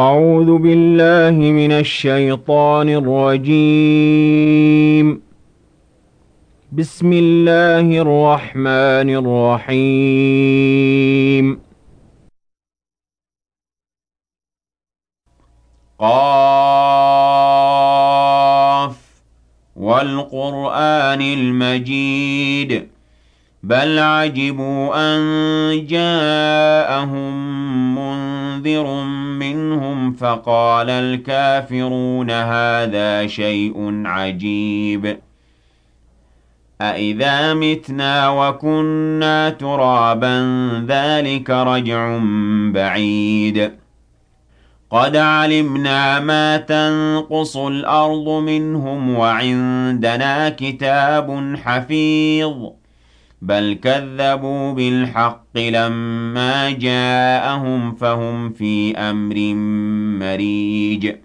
أعوذ بالله من الشيطان الرجيم. بسم الله الرحمن الرحيم. قاف والقرآن المجيد. بل عجبوا أن جاءهم منذر منهم فقال الكافرون هذا شيء عجيب أَإِذَا مِتْنَا وَكُنَّا تُرَابًا ذَلِكَ رَجْعٌ بَعِيدٌ قَدْ عَلِمْنَا مَا تَنقُصُ الْأَرْضُ مِنْهُمْ وَعِندَنَا كِتَابٌ حَفِيظٌ بَلْ كَذَّبُوا بِالْحَقِّ لَمَّا جَاءَهُمْ فَهُمْ فِي أَمْرٍ مَّرِيجٍ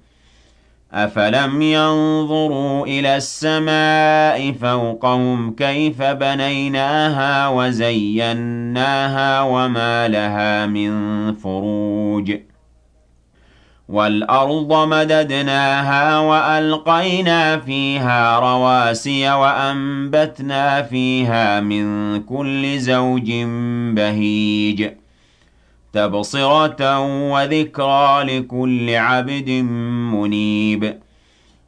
أَفَلَمْ يَنظُرُوا إِلَى السَّمَاءِ فَوْقَهُمْ كَيْفَ بَنَيْنَاهَا وَزَيَّنَّاهَا وَمَا لَهَا مِن فُرُوجٍ وَالْأَرْضَ مَدَدْنَاهَا وَأَلْقَيْنَا فِيهَا رَوَاسِيَ وَأَنبَتْنَا فِيهَا مِن كُلِّ زَوْجٍ بَهِيجٍ تَبْصِرَةً وَذِكْرَىٰ لِكُلِّ عَبْدٍ مُّنِيبٍ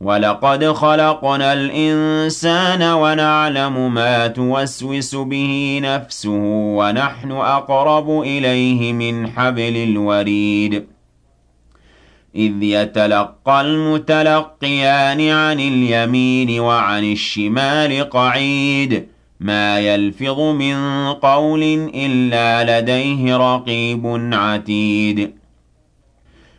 وَلَقَدْ خَلَقْنَا الْإِنسَانَ وَنَعْلَمُ مَا تُوَسْوِسُ بِهِ نَفْسُهُ وَنَحْنُ أَقْرَبُ إِلَيْهِ مِنْ حَبْلِ الْوَرِيدِ. إِذْ يَتَلَقَّى الْمُتَلَقِّيَانِ عَنِ الْيَمِينِ وَعَنِ الشِّمَالِ قَعِيدٌ. مَا يَلْفِظُ مِن قَوْلٍ إِلَّا لَدَيْهِ رَقِيبٌ عَتِيدٌ.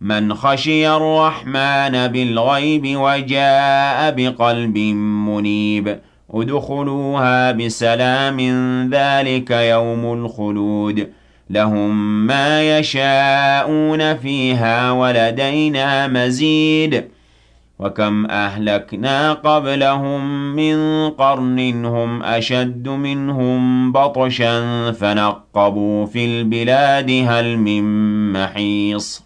مَّنْ خَشِيَ الرَّحْمَٰنَ بِالْغَيْبِ وَجَاءَ بِقَلْبٍ مُّنِيبٍ. ادْخُلُوهَا بِسَلَامٍ ذَٰلِكَ يَوْمُ الْخُلُودِ. لَهُم مَّا يَشَاءُونَ فِيهَا وَلَدَيْنَا مَزِيدٌ. وكم أهلكنا قبلهم من قرن هم أشد منهم بطشا فنقبوا في البلاد هل من محيص.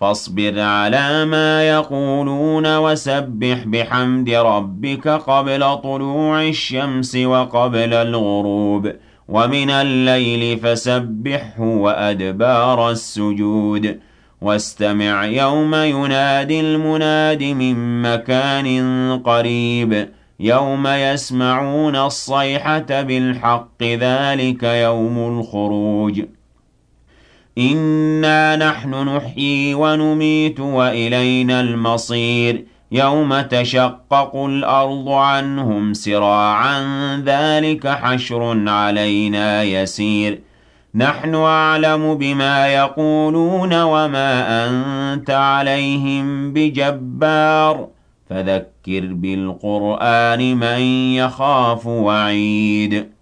فاصبر على ما يقولون وسبح بحمد ربك قبل طلوع الشمس وقبل الغروب ومن الليل فسبحه وأدبار السجود واستمع يوم ينادي المناد من مكان قريب يوم يسمعون الصيحة بالحق ذلك يوم الخروج إنا نحن نحيي ونميت وإلينا المصير يوم تشقق الأرض عنهم سراعا ذلك حشر علينا يسير نحن أعلم بما يقولون وما أنت عليهم بجبار فذكر بالقرآن من يخاف وعيد